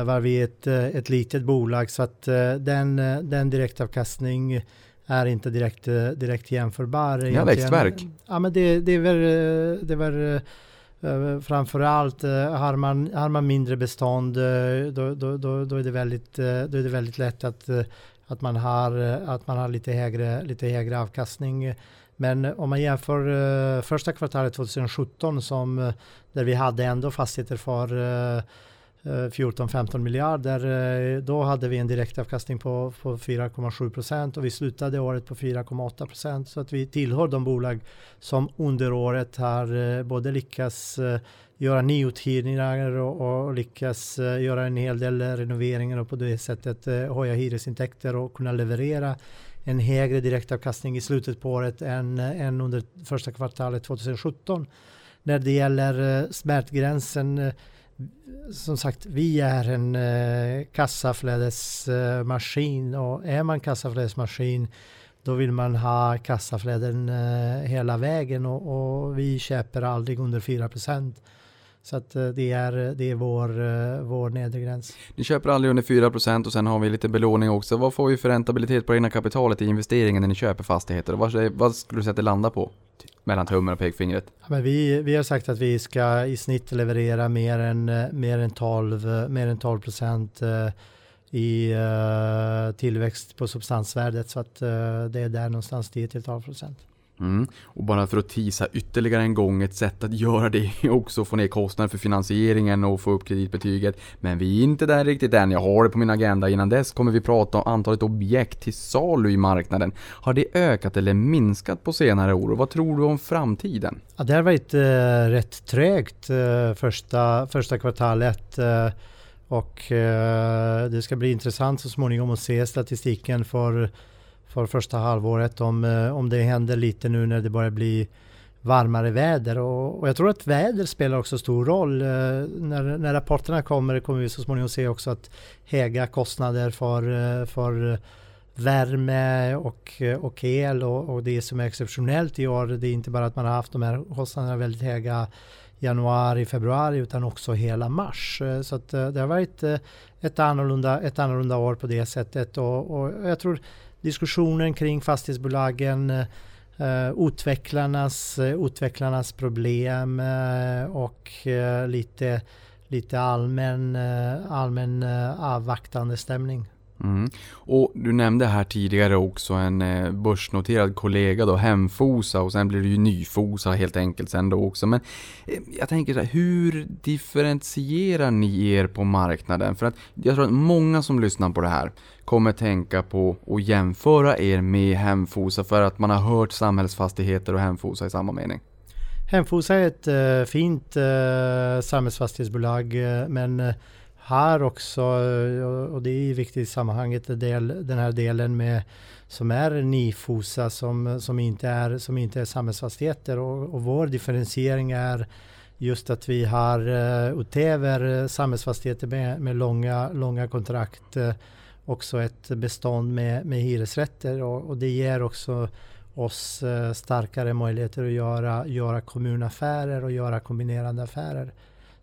var vi ett, eh, ett litet bolag så att eh, den, den direktavkastning är inte direkt, direkt jämförbar. Ja, växtverk. Ja, men det, det är väl, det är väl framförallt har man, har man mindre bestånd då, då, då, då, är det väldigt, då är det väldigt lätt att, att, man, har, att man har lite högre, lite högre avkastning. Men eh, om man jämför eh, första kvartalet 2017 som eh, där vi hade ändå fastigheter för 14-15 miljarder. Då hade vi en direktavkastning på, på 4,7 procent och vi slutade året på 4,8 procent. Så att vi tillhör de bolag som under året har både lyckats göra nyuthyrningar och, och lyckas göra en hel del renoveringar och på det sättet höja hyresintäkter och kunna leverera en högre direktavkastning i slutet på året än, än under första kvartalet 2017 när det gäller eh, smärtgränsen eh, som sagt, vi är en eh, kassaflödesmaskin och är man kassaflödesmaskin då vill man ha kassaflöden hela vägen och, och vi köper aldrig under 4 så att det är, det är vår, vår nedre gräns. Ni köper aldrig under 4% och sen har vi lite belåning också. Vad får vi för räntabilitet på det egna kapitalet i investeringen när ni köper fastigheter? Vad, vad skulle du säga att det landar på? mellan tummen och pekfingret? Ja, men vi, vi har sagt att vi ska i snitt leverera mer än, mer än 12, mer än 12 procent eh, i tillväxt på substansvärdet så att det är där någonstans 10 till 12 procent. Mm. Och bara för att tisa ytterligare en gång, ett sätt att göra det är också att få ner kostnaden för finansieringen och få upp kreditbetyget. Men vi är inte där riktigt än, jag har det på min agenda. Innan dess kommer vi prata om antalet objekt till salu i marknaden. Har det ökat eller minskat på senare år och vad tror du om framtiden? Ja, det har varit eh, rätt trögt eh, första, första kvartalet. Eh, och eh, det ska bli intressant så småningom att se statistiken för för första halvåret om, eh, om det händer lite nu när det börjar bli varmare väder och, och jag tror att väder spelar också stor roll. Eh, när, när rapporterna kommer kommer vi så småningom se också att höga kostnader för, eh, för värme och, och el och, och det som är exceptionellt i år det är inte bara att man har haft de här kostnaderna väldigt höga januari, februari utan också hela mars. Så att det har varit ett annorlunda, ett annorlunda år på det sättet och, och jag tror diskussionen kring fastighetsbolagen, eh, utvecklarnas, eh, utvecklarnas problem eh, och eh, lite, lite allmän, allmän avvaktande stämning. Mm. Och du nämnde här tidigare också en eh, börsnoterad kollega då, Hemfosa och sen blir det ju Nyfosa helt enkelt sen då också. Men eh, jag tänker så här, hur differentierar ni er på marknaden? För att jag tror att många som lyssnar på det här kommer tänka på att jämföra er med Hemfosa för att man har hört samhällsfastigheter och Hemfosa i samma mening. Hemfosa är ett eh, fint samhällsfastighetsbolag men har också, eh, och det är viktigt i sammanhanget, den här delen med som är Nifosa som, som, inte, är, som inte är samhällsfastigheter och, och vår differentiering är just att vi har eh, utöver eh, samhällsfastigheter med, med långa, långa kontrakt också ett bestånd med, med hyresrätter och, och det ger också oss starkare möjligheter att göra, göra kommunaffärer och göra kombinerande affärer.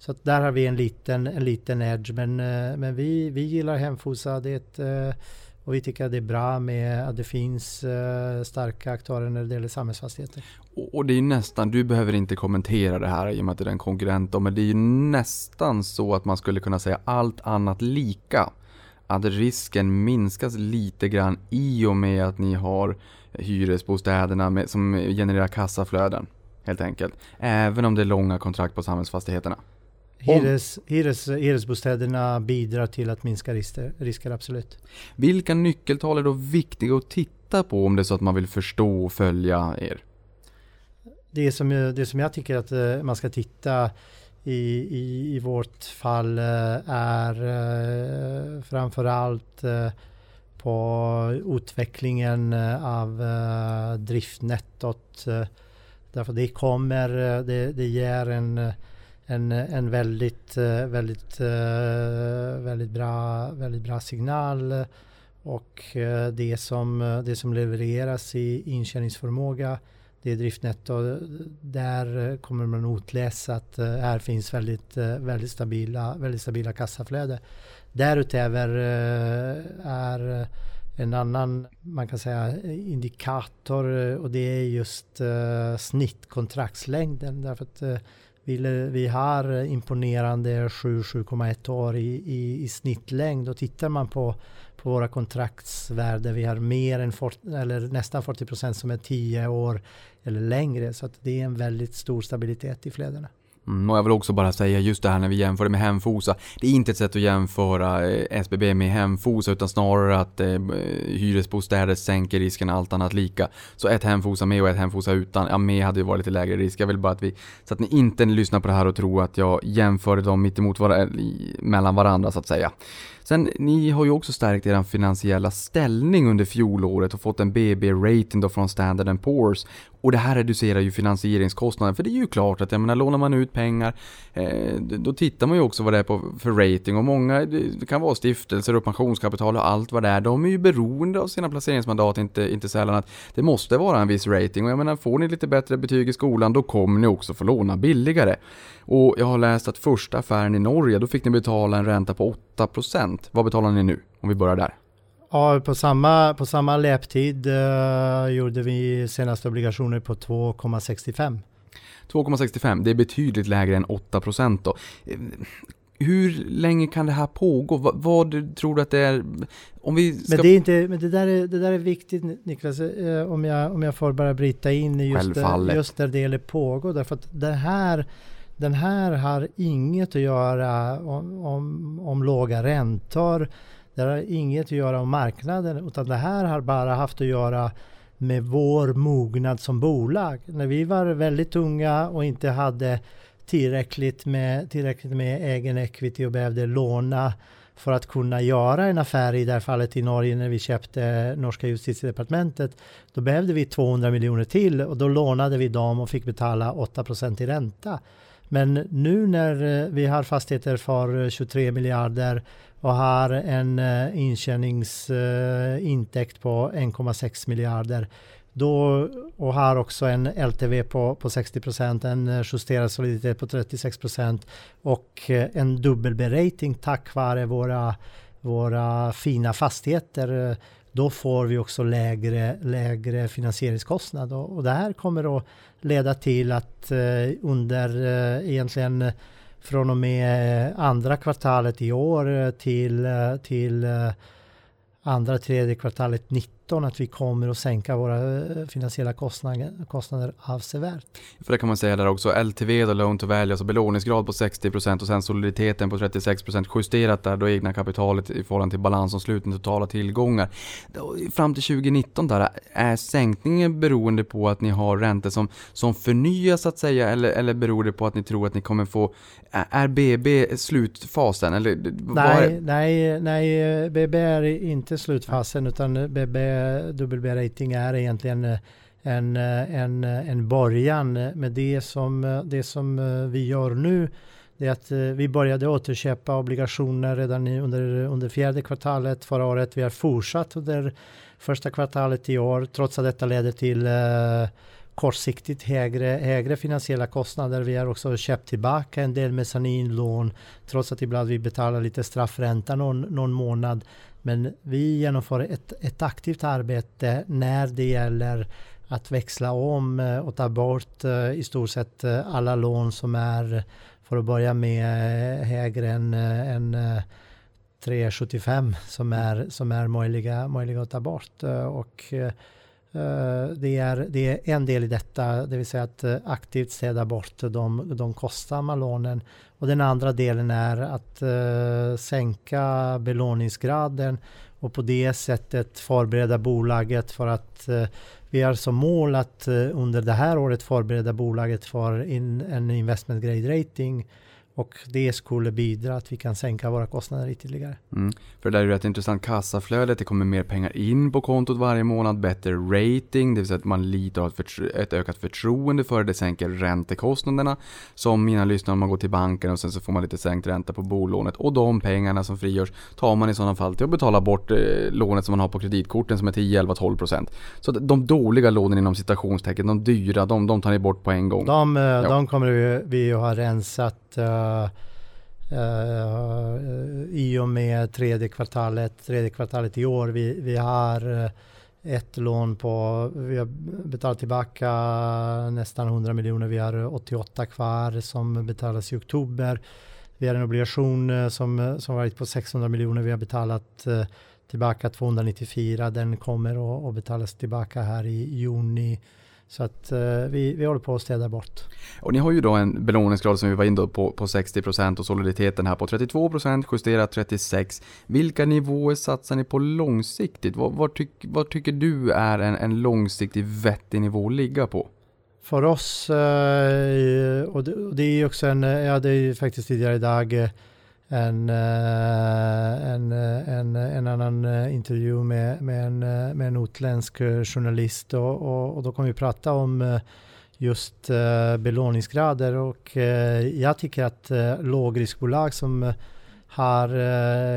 Så där har vi en liten, en liten edge. Men, eh, men vi, vi gillar Hemfosa. Det är ett, eh, och vi tycker att det är bra med att det finns eh, starka aktörer när det gäller samhällsfastigheter. Och det är nästan, du behöver inte kommentera det här i och med att det är en konkurrent, men det är ju nästan så att man skulle kunna säga allt annat lika. Att risken minskas lite grann i och med att ni har hyresbostäderna med, som genererar kassaflöden. Helt enkelt. Även om det är långa kontrakt på samhällsfastigheterna. Hyres, hyres, hyresbostäderna bidrar till att minska risker, risker, absolut. Vilka nyckeltal är då viktiga att titta på om det är så att man vill förstå och följa er? Det som, det som jag tycker att eh, man ska titta i, i, i vårt fall eh, är eh, framförallt på utvecklingen av driftnettot. Därför det kommer, det, det ger en, en, en väldigt, eh, väldigt, eh, väldigt, bra, väldigt bra signal och eh, det som, det som levereras i intjäningsförmåga det är driftnetto. Där kommer man utläsa att här finns väldigt, väldigt, stabila, väldigt stabila kassaflöde. Därutöver är en annan, man kan säga, indikator och det är just snittkontraktslängden. Därför att vi, har imponerande 7-7,1 år i, i, i snittlängd och tittar man på, på våra kontraktsvärde, vi har mer än for, eller nästan 40 procent som är 10 år eller längre. Så att det är en väldigt stor stabilitet i flödena. Mm, och jag vill också bara säga just det här när vi jämför det med Hemfosa. Det är inte ett sätt att jämföra eh, SBB med Hemfosa utan snarare att eh, hyresbostäder sänker risken allt annat lika. Så ett Hemfosa med och ett Hemfosa utan, ja med hade ju varit lite lägre risk. Jag vill bara att vi, så att ni inte lyssnar på det här och tror att jag jämför dem mitt emot var, eh, mellan varandra så att säga. Sen, ni har ju också stärkt er finansiella ställning under fjolåret och fått en BB-rating då från Standard Poor's. Och det här reducerar ju finansieringskostnaden, för det är ju klart att jag menar, lånar man ut pengar, eh, då tittar man ju också vad det är på för rating och många, det kan vara stiftelser och pensionskapital och allt vad det är, de är ju beroende av sina placeringsmandat, inte, inte sällan att det måste vara en viss rating och jag menar, får ni lite bättre betyg i skolan, då kommer ni också få låna billigare. Och jag har läst att första affären i Norge, då fick ni betala en ränta på 8%. Vad betalar ni nu? Om vi börjar där. Ja, på samma, på samma löptid uh, gjorde vi senaste obligationer på 2,65. 2,65, det är betydligt lägre än 8% då. Hur länge kan det här pågå? Vad, vad, tror du att det är? Om vi ska... Men, det, är inte, men det, där är, det där är viktigt Niklas, eh, om, jag, om jag får bara bryta in i just, just där det gäller pågå. Därför att det här den här har inget att göra om, om, om låga räntor. Det har inget att göra om marknaden utan det här har bara haft att göra med vår mognad som bolag. När vi var väldigt unga och inte hade tillräckligt med, tillräckligt med egen equity och behövde låna för att kunna göra en affär, i det här fallet i Norge när vi köpte norska justitiedepartementet, då behövde vi 200 miljoner till och då lånade vi dem och fick betala 8% i ränta. Men nu när eh, vi har fastigheter för eh, 23 miljarder och har en eh, intjäningsintäkt på 1,6 miljarder då, och har också en LTV på, på 60 procent, en justerad soliditet på 36 procent och en dubbel berating tack vare våra, våra fina fastigheter då får vi också lägre, lägre finansieringskostnad. Och, och det här kommer att leda till att eh, under eh, egentligen från och med eh, andra kvartalet i år eh, till, eh, till andra, tredje kvartalet 19 att vi kommer att sänka våra eh, finansiella kostnader, kostnader avsevärt. För det kan man säga där också, LTV, då, loan to value, alltså belåningsgrad på 60% och sen soliditeten på 36% justerat där då egna kapitalet i förhållande till balansomslutning, totala tillgångar. Fram till 2019 där, är sänkningen beroende på att ni har räntor som, som förnyas så att säga eller, eller beror det på att ni tror att ni kommer få, är BB slutfasen eller? Nej, nej, nej, BB är inte slutfasen utan BB, WB-rating är egentligen eh, en, eh, en, eh, en början. med det som, det som vi gör nu det är att vi började återköpa obligationer redan under, under fjärde kvartalet förra året. Vi har fortsatt under första kvartalet i år trots att detta leder till kortsiktigt högre, högre finansiella kostnader. Vi har också köpt tillbaka en del mezzaninlån trots att ibland vi betalar lite straffränta någon, någon månad. Men vi genomför ett, ett aktivt arbete när det gäller att växla om eh, och ta bort eh, i stort sett eh, alla lån som är för att börja med högre än, än 3,75 som är, som är möjliga, möjliga att ta bort. Och Eh, det är, det är en del i detta, det vill säga att eh, aktivt städa bort de, de kostsamma lånen. Och den andra delen är att eh, sänka belåningsgraden och på det sättet förbereda bolaget för att vi har som mål att under det här året förbereda bolaget för in, en investment grade rating och det skulle bidra att vi kan sänka våra kostnader ytterligare. Mm. För det där är ju rätt intressant kassaflödet, det kommer mer pengar in på kontot varje månad, bättre rating, det vill säga att man och har ett, ökat förtroende för det, det sänker räntekostnaderna. Som mina lyssnare, man går till banken och sen så får man lite sänkt ränta på bolånet och de pengarna som frigörs tar man i sådana fall till att betala bort eh, lånet som man har på kreditkorten som är 10, 11, 12 procent. Så de dåliga lånen inom citationstecken, de dyra, de, de tar ni bort på en gång. De, eh, de kommer vi, vi att ha rensat eh, Uh, i och med tredje kvartalet, tredje kvartalet i år. Vi, vi har eh, ett lån på, vi har betalat tillbaka nästan 100 miljoner. Vi har 88 kvar som betalas i oktober. Vi har en obligation som, som varit på 600 miljoner. Vi har betalat tillbaka 294. Den kommer att, att betalas tillbaka här i juni. Så att eh, vi, vi håller på att städa bort. Och ni har ju då en belåningsgrad som vi var inne på, på 60% och soliditeten här på 32%, justerat 36%. Vilka nivåer satsar ni på långsiktigt? Vad, vad, tyck, vad tycker du är en, en långsiktig vettig nivå att ligga på? För oss, eh, och det, och det är ju också en, jag hade ju faktiskt tidigare idag eh, en, eh, en, eh, en, eh, en annan intervju med, med, en, med en utländsk journalist och, och, och då kommer vi prata om just belåningsgrader och jag tycker att lågriskbolag som har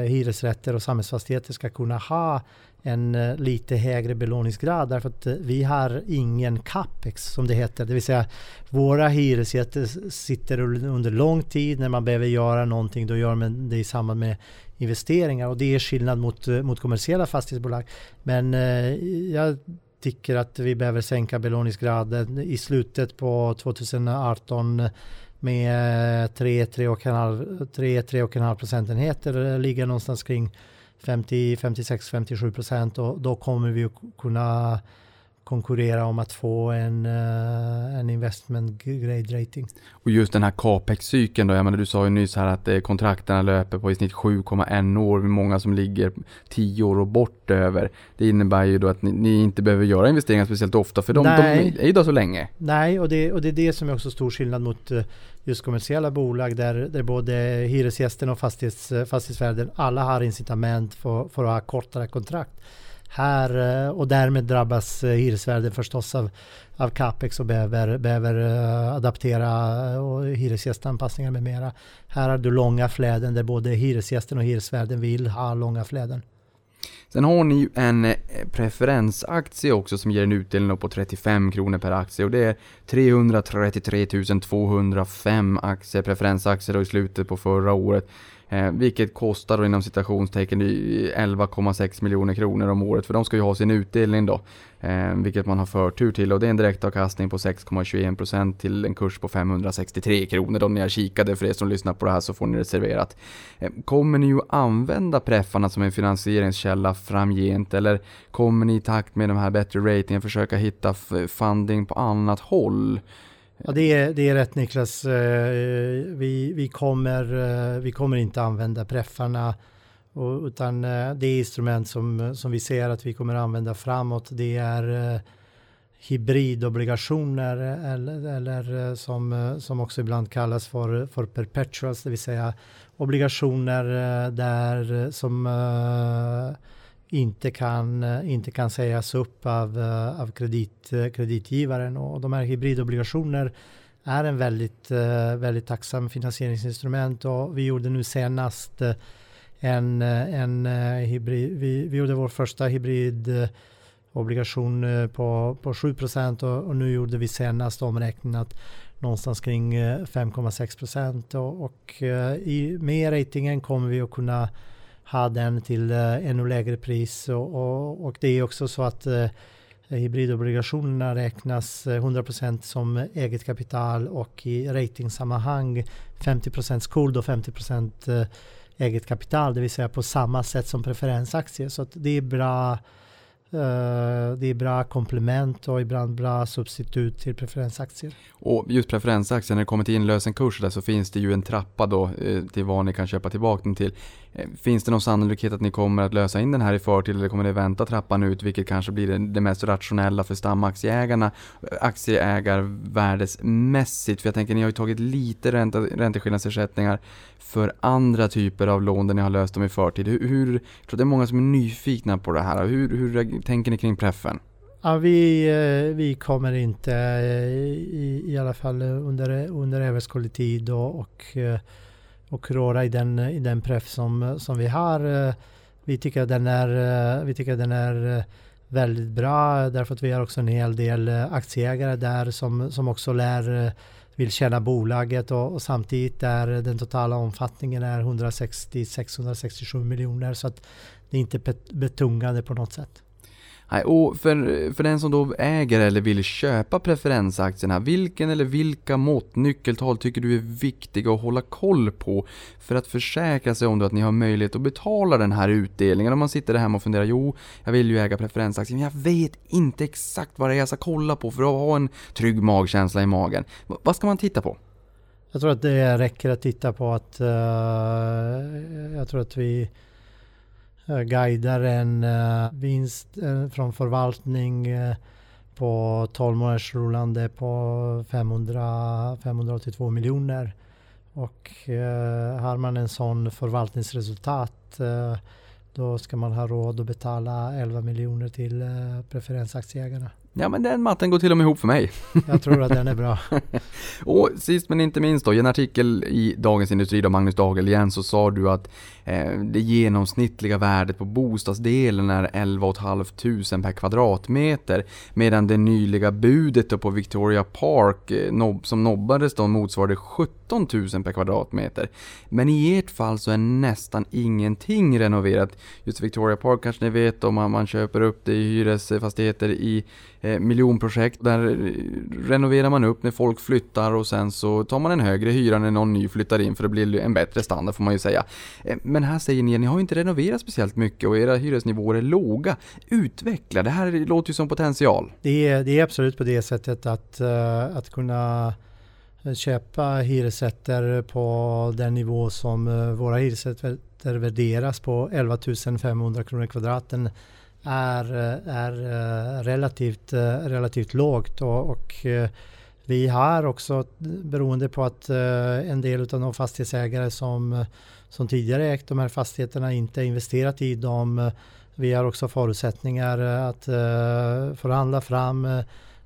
hyresrätter och samhällsfastigheter ska kunna ha en eh, lite högre belåningsgrad därför att eh, vi har ingen capex som det heter. Det vill säga våra hyresgäster sitter under lång tid när man behöver göra någonting då gör man det i samband med investeringar och det är skillnad mot, eh, mot kommersiella fastighetsbolag. Men eh, jag tycker att vi behöver sänka belåningsgraden i slutet på 2018 med 3-3,5 procentenheter ligger någonstans kring 50, 56, 57 procent och då kommer vi att kunna konkurrera om att få en, eh, en investment grade rating. Och just den här capex-cykeln då, jag menar du sa ju nyss här att eh, kontrakterna löper på i snitt 7,1 år, många som ligger 10 år och bort över. Det innebär ju då att ni, ni inte behöver göra investeringar speciellt ofta för de, de är ju då så länge. Nej, och det, och det är det som är också stor skillnad mot eh, just kommersiella bolag där, där både hyresgästen och fastighets, fastighetsvärden alla har incitament för, för att ha kortare kontrakt. Här, eh, och därmed drabbas eh, hyresvärden förstås av, av capex och behöver, behöver eh, adaptera och hyresgästanpassningar med mera. Här har du långa fläden där både hyresgästen och hyresvärden vill ha långa fläden. Sen har ni ju en preferensaktie också som ger en utdelning på 35 kronor per aktie och det är 333 205 aktier, preferensaktier då i slutet på förra året. Eh, vilket kostar då inom citationstecken 11,6 miljoner kronor om året för de ska ju ha sin utdelning då. Eh, vilket man har förtur till och det är en direktavkastning på 6,21% till en kurs på 563 kronor. Om ni har kikade för er som lyssnar på det här så får ni det serverat. Eh, kommer ni ju använda preffarna som en finansieringskälla framgent? Eller kommer ni i takt med de här bättre ratingen försöka hitta funding på annat håll? Ja, det, är, det är rätt Niklas. Eh, vi, vi, kommer, eh, vi kommer inte använda preffarna utan eh, det instrument som, som vi ser att vi kommer använda framåt det är hybridobligationer eller, eller som, som också ibland kallas för, för perpetuals, det vill säga obligationer där som inte kan, eh, inte kan sägas upp av, eh, av kredit, eh, kreditgivaren. Och de här hybridobligationer är en väldigt, väldigt tacksam finansieringsinstrument. Och vi gjorde nu senast en, en hybrid, vi, vi gjorde vår första hybridobligation på, på 7 procent. Och, och, nu gjorde vi senast omräknat någonstans kring 5,6 procent. Och, och i, med ratingen kommer vi att kunna ha den till eh, ännu lägre pris och, och, och, det är också så att eh, hybridobligationerna räknas eh, 100% som eget kapital och i ratingsammanhang 50% skuld och 50% eh, eget kapital, det vill säga på samma sätt som preferensaktier. Så det är bra eh, det är bra komplement och ibland bra substitut till preferensaktier. Och just preferensaktier, när det kommer till inlösenkurser där så finns det ju en trappa då eh, till vad ni kan köpa tillbaka den till. Eh, finns det någon sannolikhet att ni kommer att lösa in den här i förtid eller kommer ni vänta trappan ut vilket kanske blir det, det mest rationella för stamaktieägarna eh, aktieägarvärdesmässigt? För jag tänker ni har ju tagit lite ränta, ränteskillnadsersättningar för andra typer av lån där ni har löst dem i förtid. Hur, hur, jag tror det är många som är nyfikna på det här. Hur, hur tänker ni kring preffen? Ja, vi, eh, vi kommer inte i, i alla fall under, under överskådlig tid och, och, och röra i den, i den preff som, som vi har. Vi tycker att den är, vi tycker att den är väldigt bra därför att vi har också en hel del aktieägare där som, som också lär vill tjäna bolaget och, och samtidigt där den totala omfattningen är 166-167 miljoner så att det är inte betungande på något sätt. Nej, och för, för den som då äger eller vill köpa preferensaktierna, vilken eller vilka mått, nyckeltal tycker du är viktiga att hålla koll på för att försäkra sig om att ni har möjlighet att betala den här utdelningen? Om man sitter där hemma och funderar, jo, jag vill ju äga preferensaktier, men jag vet inte exakt vad det är jag ska kolla på för att ha en trygg magkänsla i magen. V vad ska man titta på? Jag tror att det räcker att titta på att uh, jag tror att vi Eh, guidar en eh, vinst eh, från förvaltning på 12 månaders rullande på 500, 582 miljoner. Och har man en sån förvaltningsresultat då ska man ha råd att betala 11 miljoner till preferensaktieägarna. Ja men den matten går till och med ihop för mig. Jag tror att den är bra. och sist men inte minst då, i en artikel i Dagens Industri då, Magnus Dagel igen, så sa du att eh, det genomsnittliga värdet på bostadsdelen är 11 500 per kvadratmeter, medan det nyliga budet på Victoria Park eh, nob som nobbades då motsvarade 13 000 per kvadratmeter. Men i ert fall så är nästan ingenting renoverat. Just Victoria Park kanske ni vet om man, man köper upp det i hyresfastigheter i Eh, miljonprojekt. Där eh, renoverar man upp när folk flyttar och sen så tar man en högre hyra när någon ny flyttar in för det blir en bättre standard får man ju säga. Eh, men här säger ni att ni har inte renoverat speciellt mycket och era hyresnivåer är låga. Utveckla, det här låter ju som potential. Det är, det är absolut på det sättet att, uh, att kunna köpa hyresrätter på den nivå som eh, våra hyresrätter värderas på 11 500 kronor kvadraten är, eh, är eh, relativt, relativt lågt och, och vi har också, beroende på att en del av de fastighetsägare som, som tidigare ägt de här fastigheterna inte investerat i dem. Vi har också förutsättningar att förhandla fram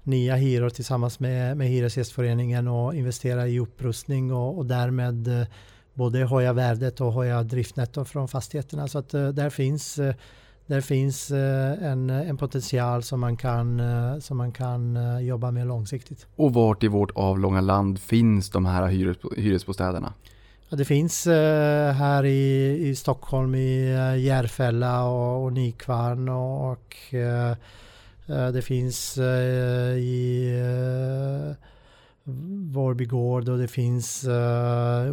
nya hyror tillsammans med, med Hyresgästföreningen och investera i upprustning och, och därmed både höja värdet och höja driftnetto från fastigheterna. Så att där finns det finns eh, en, en potential som man kan, eh, som man kan eh, jobba med långsiktigt. Och vart i vårt avlånga land finns de här hyres, hyresbostäderna? Ja, det finns här i, i Stockholm i Järfälla och, och Nykvarn och, och Eh, det finns eh, i eh, Vårby gård och det finns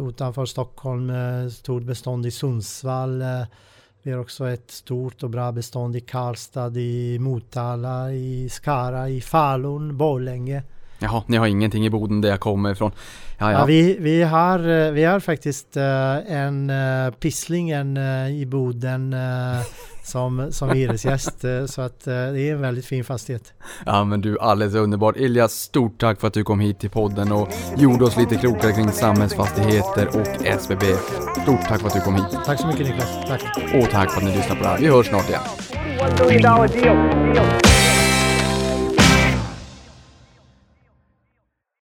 utanför Stockholm stort bestånd i Sundsvall Vi har också ett stort och bra bestånd i Karlstad, i Motala, i Skara, i Falun, Borlänge. Jaha, ni har ingenting i Boden där jag kommer ifrån. Ja, Ja, ja. vi, vi, har, eh, vi har faktiskt eh, en eh, i Boden som, som hyresgäst. så att det är en väldigt fin fastighet. ja men du, alldeles underbart. Elias, stort tack för att du kom hit till podden och gjorde oss lite klokare kring samhällsfastigheter och SBB. Stort tack för att du kom hit. Tack så mycket Niklas. Tack. Och tack för att ni lyssnade på det här. Vi hörs snart igen.